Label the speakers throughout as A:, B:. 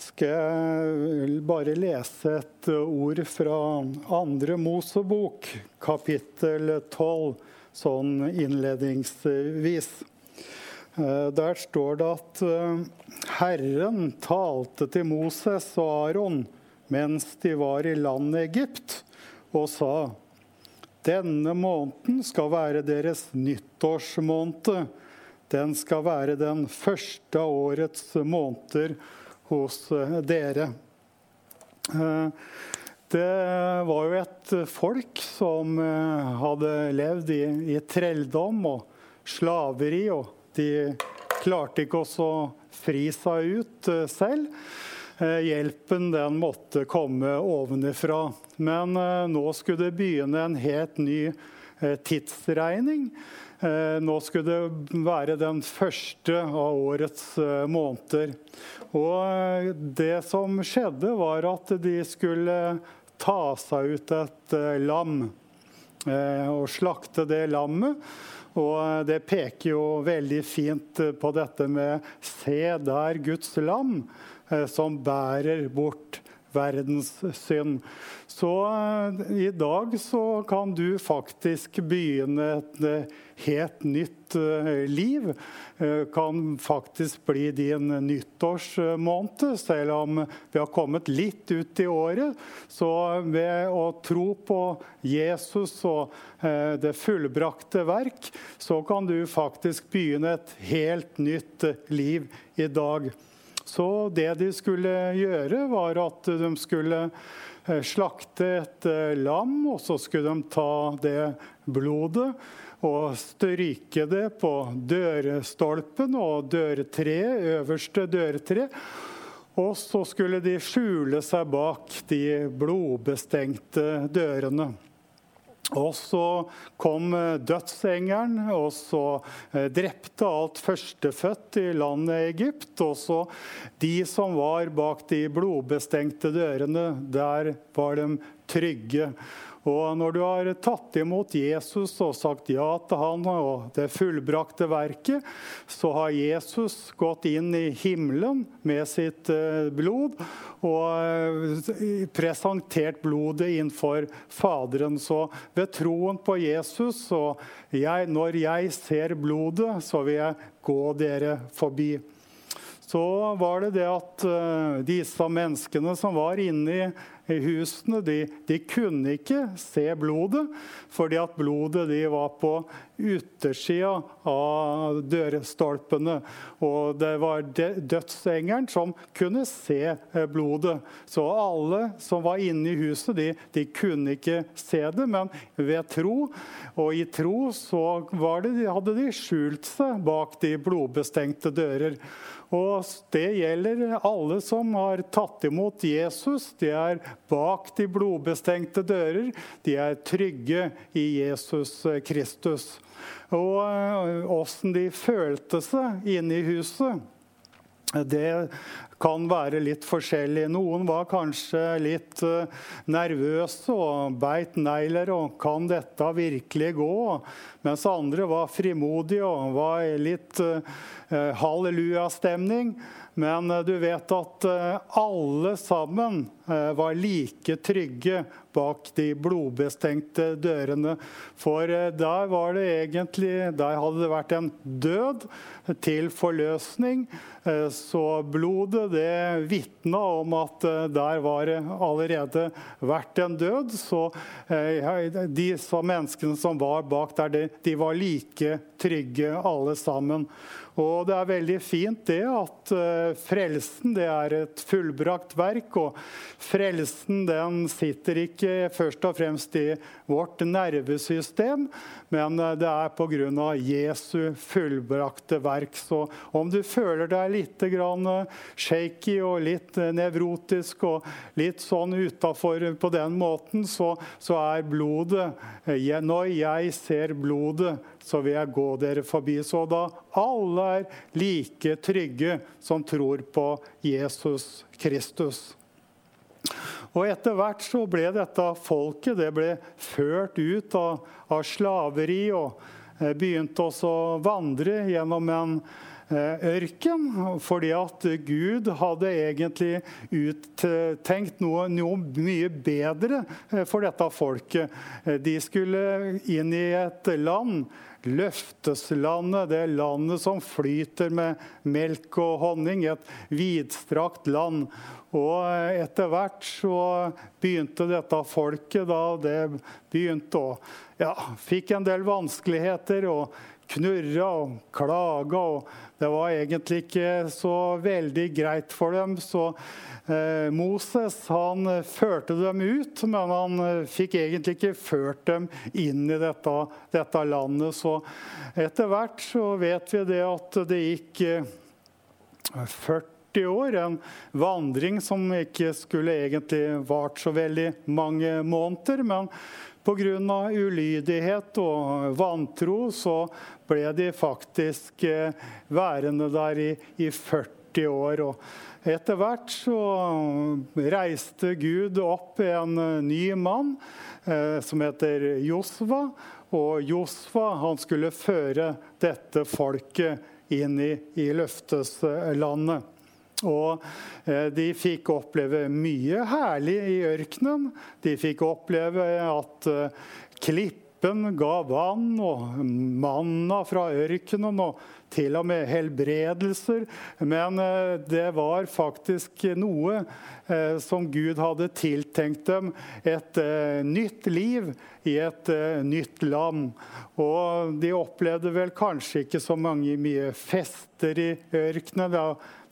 A: skal jeg bare lese et ord fra andre Mosebok, kapittel 12, sånn innledningsvis. Eh, der står det at eh, Herren talte til Moses og Aron mens de var i landet Egypt, og sa denne måneden skal være deres nyttårsmåned. Den skal være den første av årets måneder hos eh, dere. Eh, det var jo et folk som eh, hadde levd i, i trelldom og slaveri, og de klarte ikke å fri seg ut selv. Hjelpen den måtte komme ovenifra. Men nå skulle det begynne en helt ny tidsregning. Nå skulle det være den første av årets måneder. Og eh, det som skjedde, var at de skulle ta seg ut et eh, lam eh, og slakte det lammet. Og det peker jo veldig fint på dette med 'se der Guds lam', som bærer bort verdens synd. Så i dag så kan du faktisk begynne et helt nytt liv. Kan faktisk bli din nyttårsmåned, selv om vi har kommet litt ut i året. Så ved å tro på Jesus og det fullbrakte verk, så kan du faktisk begynne et helt nytt liv i dag. Så det de skulle gjøre, var at de skulle eh, slakte et eh, lam, og så skulle de ta det blodet og stryke det på dørstolpen og dørtreet, øverste dørtre. Og så skulle de skjule seg bak de blodbestengte dørene. Og så kom eh, dødsengelen, og så eh, drepte alt førstefødt i landet Egypt. Og så de som var bak de blodbestengte dørene, der var de trygge. Og når du har tatt imot Jesus og sagt ja til han og det fullbrakte verket, så har Jesus gått inn i himmelen med sitt eh, blod og eh, presentert blodet innenfor Faderen. Så ved troen på Jesus og jeg, når jeg ser blodet, så vil jeg gå dere forbi så var det det at uh, disse menneskene som var inne i i husene. De, de, kunne ikke se blodet, fordi at blodet de var på utersida av dørstolpene. Og det var dødsengelen som kunne se eh, blodet. Så alle som var inne i huset, de, de kunne ikke se det. Men ved tro, og i tro, så det, hadde de skjult seg bak de blodbestengte dører. Og det gjelder alle som har tatt imot Jesus. De er bak de blodbestengte dører. De er trygge i Jesus Kristus. Og åssen de følte seg inne i huset, det kan være litt forskjellig. Noen var kanskje litt uh, nervøse og beit negler og 'kan dette virkelig gå?' Mens andre var frimodige og var i litt uh, hallelujastemning. Men du vet at alle sammen var like trygge bak de blodbestengte dørene. For eh, der var det egentlig Der hadde det vært en død til forløsning. Eh, så blodet det vitna om at eh, der var det allerede vært en død. Så de menneskene som var bak der, de var like trygge alle sammen. Og det er veldig fint det at frelsen det er et fullbrakt verk. Og frelsen den sitter ikke først og fremst i vårt nervesystem, men uh, det er pga. Jesu fullbrakte verk. Så om du føler deg litt grann, uh, shaky og litt nevrotisk og litt sånn utafor på den måten, så, så er blodet Når jeg ser blodet så vil jeg gå dere forbi. Så da alle er like trygge som tror på Jesus Kristus. Og Etter hvert så ble dette folket det ble ført ut av, av slaveri og eh, begynte også å vandre gjennom en eh, ørken. Fordi at Gud hadde egentlig uttenkt noe, noe, mye bedre eh, for dette folket. De skulle inn i et land Løfteslandet, det landet som flyter med melk og honning. Et vidstrakt land. Og etter hvert så begynte dette folket da det begynte å Ja, fikk en del vanskeligheter og knurra og klaga. Og det var egentlig ikke så veldig greit for dem. Så Eh, Moses han eh, førte dem ut, men han eh, fikk egentlig ikke ført dem inn i dette, dette landet. Så etter hvert så vet vi det at det gikk 40 år, en vandring som ikke skulle egentlig vart så veldig mange måneder. men Pga. ulydighet og vantro så ble de faktisk værende der i, i 40 år. Og etter hvert så reiste Gud opp en eh, ny mann eh, som heter Josva. Og Josva han skulle føre dette folket inn i, i løfteslandet. Og eh, de fikk oppleve mye herlig i ørkenen. De fikk oppleve at eh, klippen ga vann, og manna fra ørkenen. og til og med helbredelser. Men eh, det var faktisk noe eh, som Gud hadde tiltenkt dem. Et eh, nytt liv i et nytt land. Og de opplevde vel kanskje ikke så mange mye fester i ørkenen.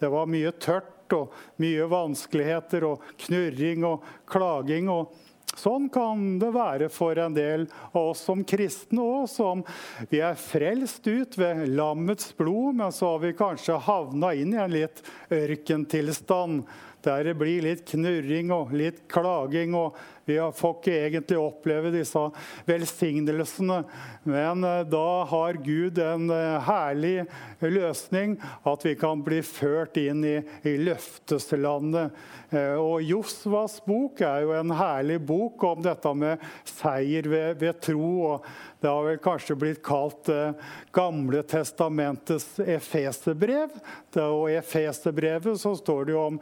A: Det var mye tørt og mye vanskeligheter og knurring og klaging. og Sånn kan det være for en del av oss som kristne òg, som vi er frelst ut ved lammets blod, men så har vi kanskje havna inn i en litt ørkentilstand. Der det blir litt knurring og litt klaging, og vi får ikke egentlig oppleve disse velsignelsene. Men eh, da har Gud en eh, herlig løsning, at vi kan bli ført inn i, i løfteslandet. Eh, og Josvas bok er jo en herlig bok om dette med seier ved, ved tro. og Det har vel kanskje blitt kalt eh, Gamle testamentets efeserbrev. Og I efeserbrevet så står det jo om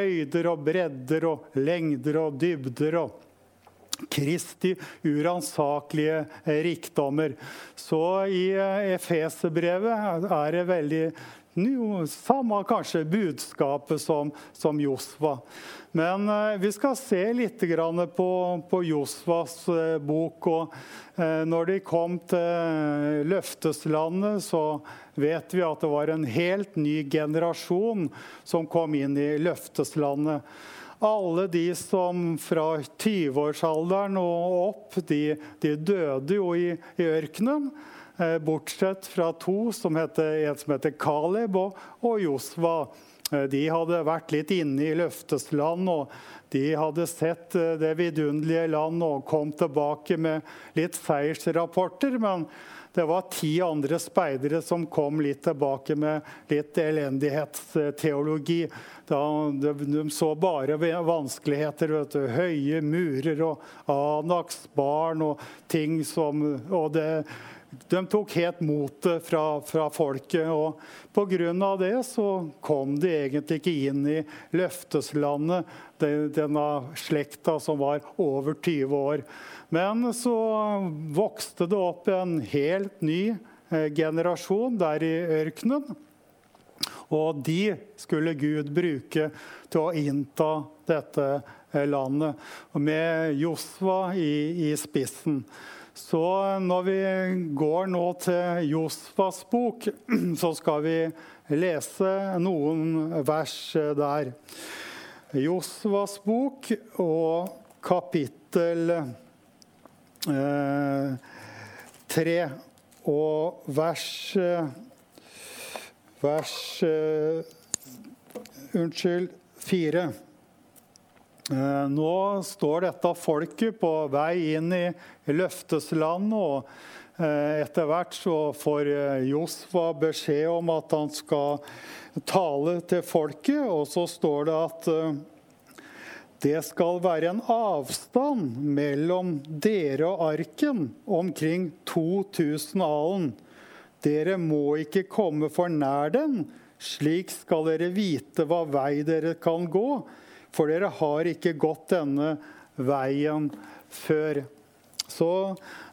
A: høyder og bredder og lengder og dybder. og Kristi uransakelige rikdommer. Så i eh, Efeserbrevet er det veldig samme kanskje budskapet som, som Josva. Men eh, vi skal se litt på, på Josvas eh, bok. og eh, Når de kom til løfteslandet, så vet vi at det var en helt ny generasjon som kom inn i løfteslandet. Alle de som fra 20-årsalderen og opp, de, de, døde jo i, i ørkenen. Eh, bortsett fra to, som heter, en som heter Caleb og, og Josva. Eh, de hadde vært litt inne i løftesland, og de hadde sett eh, det vidunderlige land og kom tilbake med litt seiersrapporter. Men det var ti andre speidere som kom litt tilbake med litt elendighetsteologi. De, så bare vanskeligheter. Høye murer og Anaks barn og ting som og det de tok helt motet fra, fra folket. og Pga. det så kom de egentlig ikke inn i løfteslandet, denne slekta som var over 20 år. Men så vokste det opp en helt ny eh, generasjon der i ørkenen. Og de skulle Gud bruke til å innta dette eh, landet, med Josva i, i spissen. Så når vi går nå til Josfas bok, så skal vi lese noen vers der. Josfas bok og kapittel eh, og vers Vers eh, Unnskyld, fire. Eh, nå står dette folket på vei inn i løfteslandet, og eh, etter hvert så får eh, Josfa beskjed om at han skal tale til folket, og så står det at det skal være en avstand mellom dere og arken omkring 2000 alen. Dere må ikke komme for nær den, slik skal dere vite hva vei dere kan gå for dere har ikke gått denne veien før. Så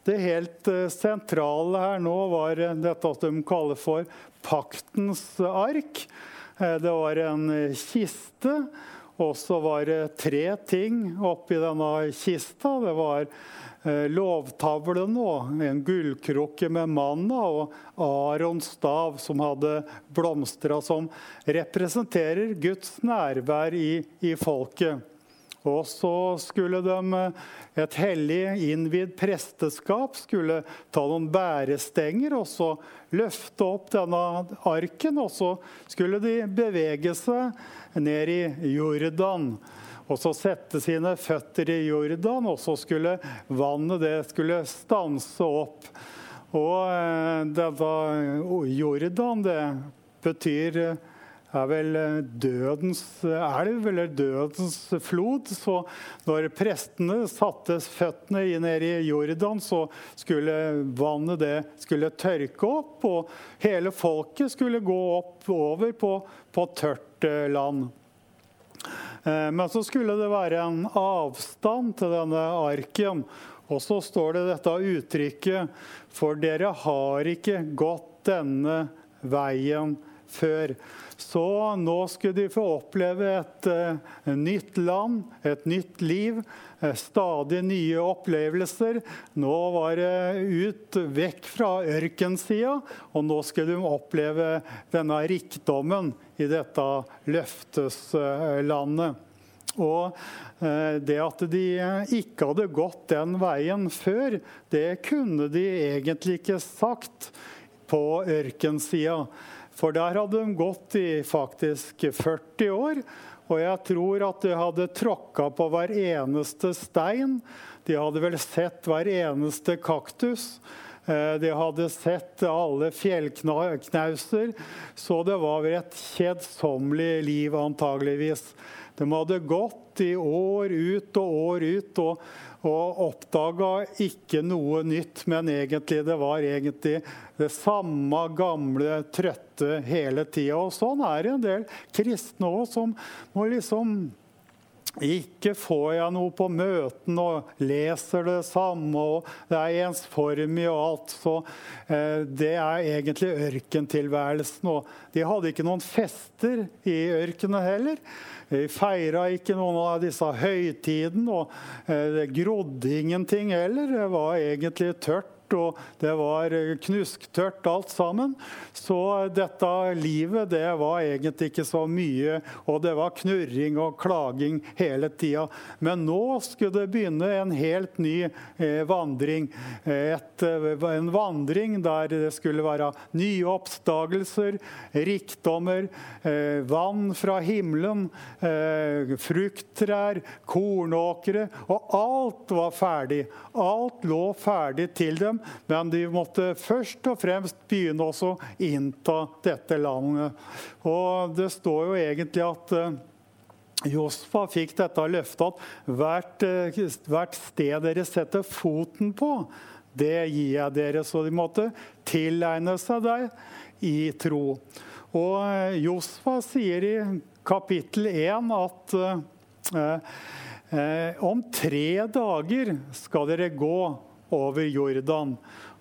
A: det helt eh, sentrale her nå var dette at de kaller for paktens ark. Eh, det var en kiste, og så var det tre ting oppi denne kista. Det var eh, lovtavlen og en gullkrukke med manna og Arons stav, som hadde blomstra, som representerer Guds nærvær i, i folket. Og så skulle de, et hellig innvidd presteskap skulle ta noen bærestenger og så løfte opp denne arken. Og så skulle de bevege seg ned i Jordan. Og så sette sine føtter i Jordan, og så skulle vannet det skulle stanse opp. Og det var Jordan, det betyr eh, er vel eh, dødens elv eller dødens flod. Så når prestene satte føttene ned i Jordan, så skulle vannet det skulle tørke opp, og hele folket skulle gå opp over på, på tørt land. Men så skulle det være en avstand til denne arken. Og så står det dette uttrykket For dere har ikke gått denne veien før. Så nå skulle de få oppleve et uh, nytt land, et nytt liv. Uh, stadig nye opplevelser. Nå var det ut vekk fra ørkensida, og nå skulle de oppleve denne rikdommen i dette løfteslandet. Og eh, det at de ikke hadde gått den veien før, det kunne de egentlig ikke sagt på ørkensida. For der hadde de gått i faktisk 40 år. Og jeg tror at de hadde tråkka på hver eneste stein. De hadde vel sett hver eneste kaktus. Eh, de hadde sett alle fjellknauser. Så det var et kjedsommelig liv, antageligvis. De hadde gått i år ut og år ut og, og oppdaga ikke noe nytt, men egentlig det var egentlig det samme gamle, trøtte hele tida. Og sånn er det en del kristne òg, som må liksom ikke får jeg noe på møtene og leser det samme, og det er ensformig og alt. Så eh, det er egentlig ørkentilværelsen. Og de hadde ikke noen fester i ørkenen heller. Vi feira ikke noen av disse høytidene, og eh, det grodde ingenting heller. Det var egentlig tørt og det var knusktørt alt sammen. Så dette livet det var egentlig ikke så mye, og det var knurring og klaging hele tida. Men nå skulle det begynne en helt ny eh, vandring. Et, eh, en vandring der det skulle være nye oppdagelser, rikdommer, eh, vann fra himmelen, eh, frukttrær, kornåkre. Og alt var ferdig. Alt lå ferdig til dem men de måtte først og fremst begynne å innta dette landet. Og det står jo egentlig at eh, Josfa fikk dette løftet at hvert, eh, hvert sted dere setter foten på, det gir jeg dere. Så de måtte tilegne seg deg i tro. Og eh, Josfa sier i kapittel 1 at eh, om tre dager skal dere gå over Jordan.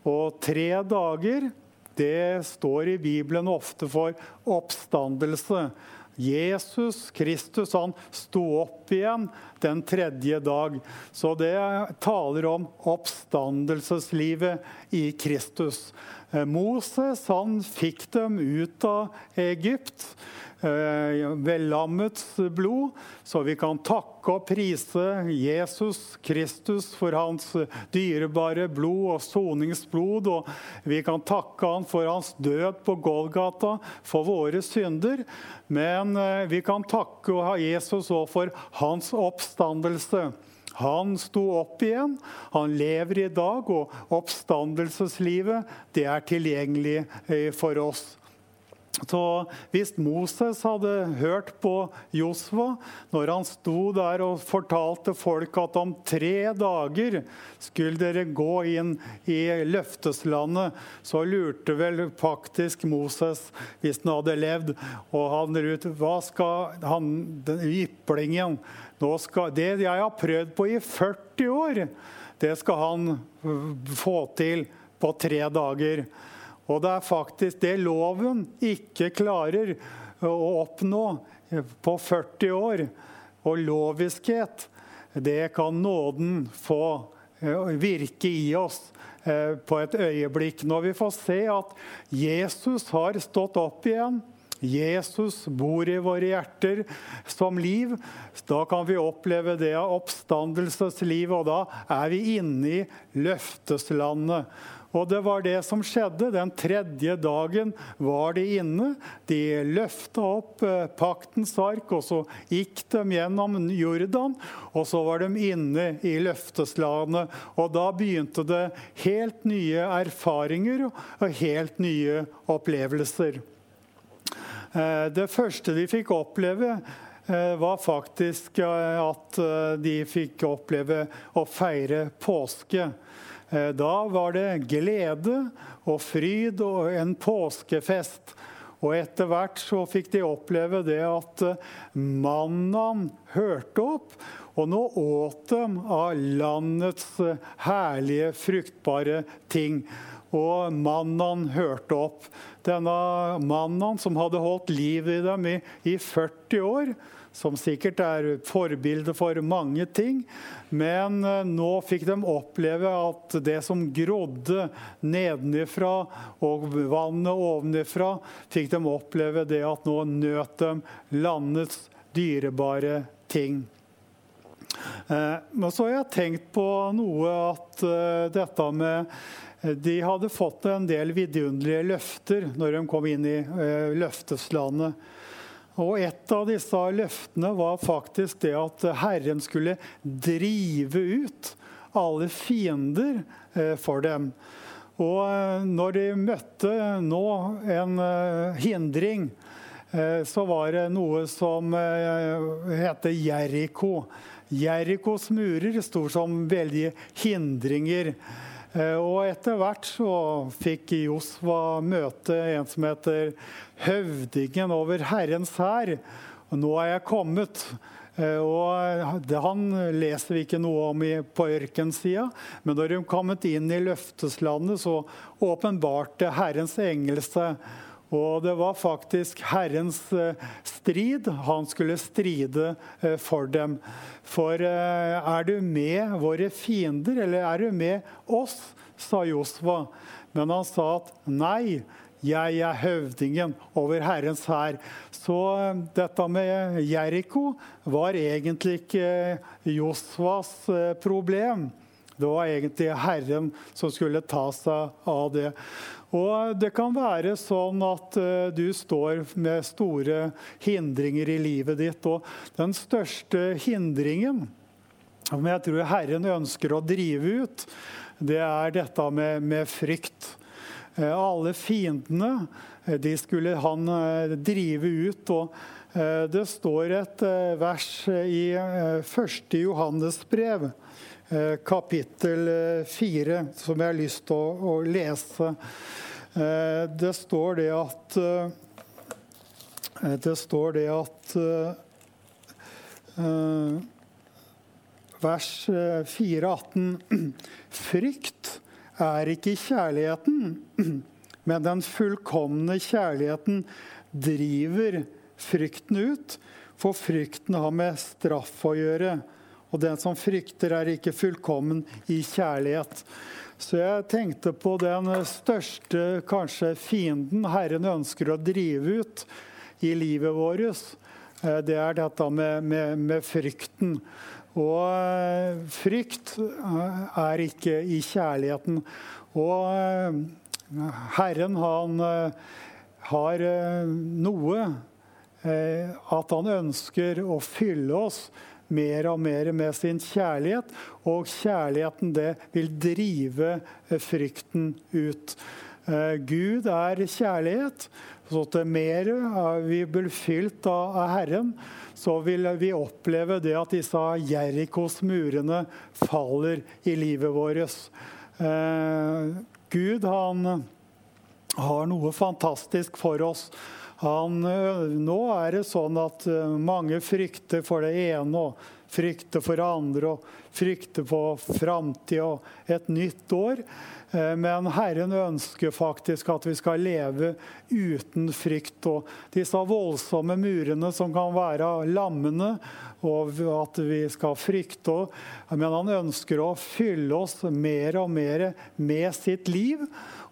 A: Og tre dager, det står i Bibelen ofte for oppstandelse. Jesus Kristus han sto opp igjen den tredje dag. Så det taler om oppstandelseslivet i Kristus. Eh, Moses han fikk dem ut av Egypt eh, ved lammets blod, så vi kan takke og prise Jesus Kristus for hans dyrebare blod og soningsblod. Og vi kan takke han for hans død på Golgata for våre synder. Men eh, vi kan takke Jesus òg for hans oppstandelse. Han sto opp igjen, han lever i dag, og oppstandelseslivet det er tilgjengelig eh, for oss. Så Hvis Moses hadde hørt på Josva når han sto der og fortalte folk at om tre dager skulle dere gå inn i løfteslandet, så lurte vel faktisk Moses, hvis han hadde levd, og han ut Hva skal han, den yplingen Det jeg har prøvd på i 40 år, det skal han få til på tre dager. Og det er faktisk det loven ikke klarer å oppnå på 40 år. Og loviskhet, det kan nåden få eh, virke i oss eh, på et øyeblikk. Når vi får se at Jesus har stått opp igjen, Jesus bor i våre hjerter som liv, da kan vi oppleve det av oppstandelsesliv, og da er vi inne i løfteslandet. Og det var det som skjedde. Den tredje dagen var de inne. De løfta opp eh, paktens ark, og så gikk de gjennom Jordan. Og så var de inne i løfteslandet. Og da begynte det helt nye erfaringer og helt nye opplevelser. Eh, det første de fikk oppleve, eh, var faktisk at de fikk oppleve å feire påske. Eh, da var det glede og fryd og en påskefest. Og etter hvert så fikk de oppleve det at mannaen mannen hørte opp. Og nå åt de av landets eh, herlige, fruktbare ting. Og mannen hørte opp. Denne mannen som hadde holdt liv i dem i, i 40 år, som sikkert er forbilde for mange ting. Men eh, nå fikk de oppleve at det som grodde nedenifra og vannet ovenifra, fikk de oppleve det at nå nøt dem landets dyrebare ting. Eh, men så har jeg tenkt på noe at eh, dette med de hadde fått en del vidunderlige løfter når de kom inn i løfteslandet. Og Et av disse løftene var faktisk det at Herren skulle drive ut alle fiender eh, for dem. Og eh, når de møtte nå en eh, hindring, så var det noe som heter Jeriko. Jerikos murer sto som veldige hindringer. Og etter hvert så fikk Josva møte en som heter høvdingen over Herrens hær. Nå er jeg kommet. Og det, Han leser vi ikke noe om på ørkensida, men når de kommet inn i løfteslandet, så åpenbarte Herrens engel seg. Og det var faktisk Herrens eh, strid. Han skulle stride eh, for dem. For er du med våre fiender, eller er du med oss? sa Josva. Men han sa at nei, 'Jeg er høvdingen over Herrens hær'. Så eh, dette med Jeriko var egentlig ikke eh, Josvas eh, problem. Det var egentlig Herren som skulle ta seg av det. Og Det kan være sånn at du står med store hindringer i livet ditt. Og den største hindringen som jeg tror Herren ønsker å drive ut, det er dette med, med frykt. Eh, alle fiendene eh, de skulle han eh, drive ut. og Det står et vers i 1. Johannes brev, kapittel 4, som jeg har lyst til å, å lese. Det står det at Det står det at Vers 4, 18. Frykt er ikke kjærligheten, men den fullkomne kjærligheten driver frykten ut, for frykten har med straff å gjøre. Og den som frykter, er ikke fullkommen i kjærlighet. Så jeg tenkte på den største kanskje fienden Herren ønsker å drive ut i livet vårt. Eh, det er dette med, med, med frykten. Og eh, frykt eh, er ikke i kjærligheten. Og Herren, han har noe At han ønsker å fylle oss mer og mer med sin kjærlighet. Og kjærligheten, det vil drive eh, frykten ut. Eh, Gud er kjærlighet. Så til mer vi blir fylt av Herren, så vil vi oppleve det at disse Jerikos murene faller i livet vårt. Eh, Gud han har noe fantastisk for oss. Han, eh, nå er det sånn at eh, mange frykter for det ene og frykter for det andre og frykter på framtid og et nytt år. Eh, men Herren ønsker faktisk at vi skal leve uten frykt. Og disse voldsomme murene som kan være lammende, og at vi skal frykte. Men han ønsker å fylle oss mer og mer med sitt liv.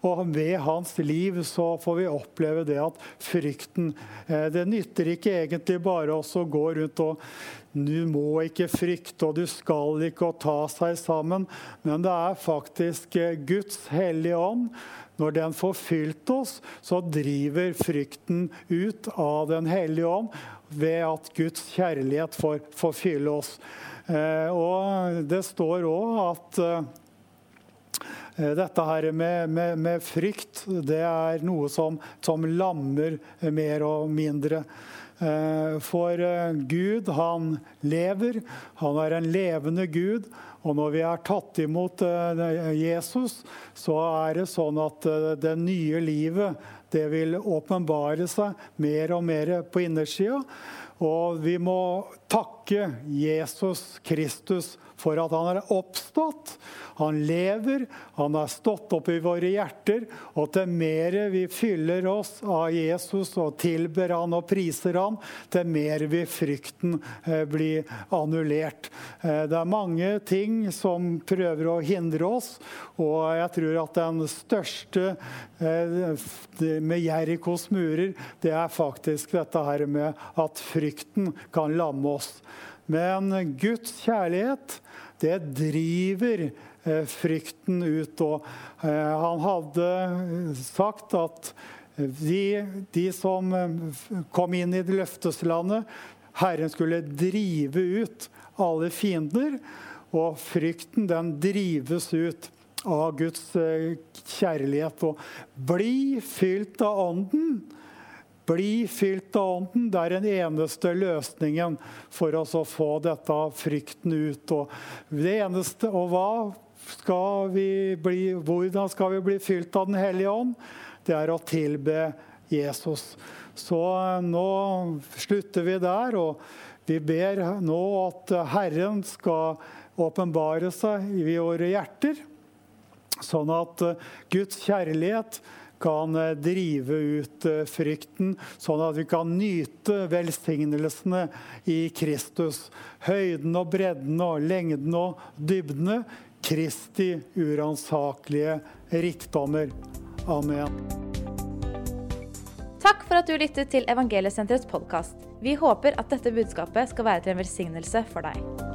A: Og ved hans liv så får vi oppleve det at frykten eh, Det nytter ikke egentlig bare å gå rundt og du må ikke frykte, og du skal ikke og ta seg sammen. Men det er faktisk eh, Guds hellige ånd. Når den får fylt oss, så driver frykten ut av Den hellige ånd ved at Guds kjærlighet får, får fylle oss. Eh, og det står òg at Eh, dette her med, med, med, frykt, det er noe som, som lammer mer og mindre. Eh, for eh, Gud, han lever. Han er en levende Gud. Og når vi er tatt imot Jesus, så er det sånn at det nye livet det vil åpenbare seg mer og mer på innersida. Og vi må takke Jesus Kristus for at han er oppstått. Han lever, han har stått opp i våre hjerter. Og til mer vi fyller oss av Jesus og tilber han og priser han, til mer vil frykten eh, bli annullert. Eh, det er mange ting som prøver å hindre oss, og jeg tror at den største eh, med Jerikos murer, det er faktisk dette her med at frykten kan lamme oss. Men Guds kjærlighet, det driver Eh, frykten ut. Og eh, han hadde sagt at de, de som eh, kom inn i det løfteslandet, Herren skulle drive ut alle fiender. Og frykten den drives ut av Guds kjærlighet. Og bli fylt av Ånden. Bli fylt av Ånden. Det er den eneste løsningen for oss å få dette frykten ut. Og det eneste, og hva skal vi bli, hvordan skal vi bli fylt av Den hellige ånd? Det er å tilbe Jesus. Så eh, nå slutter vi der, og vi ber nå at Herren skal åpenbare seg i våre hjerter, sånn at eh, Guds kjærlighet kan eh, drive ut frykten, sånn at vi kan nyte velsignelsene i Kristus. Høyden og bredden og lengden og dybdene Kristi uransakelige rikdommer. Amen.
B: Takk for at du lyttet til Evangeliesenterets podkast. Vi håper at dette budskapet skal være til en velsignelse for deg.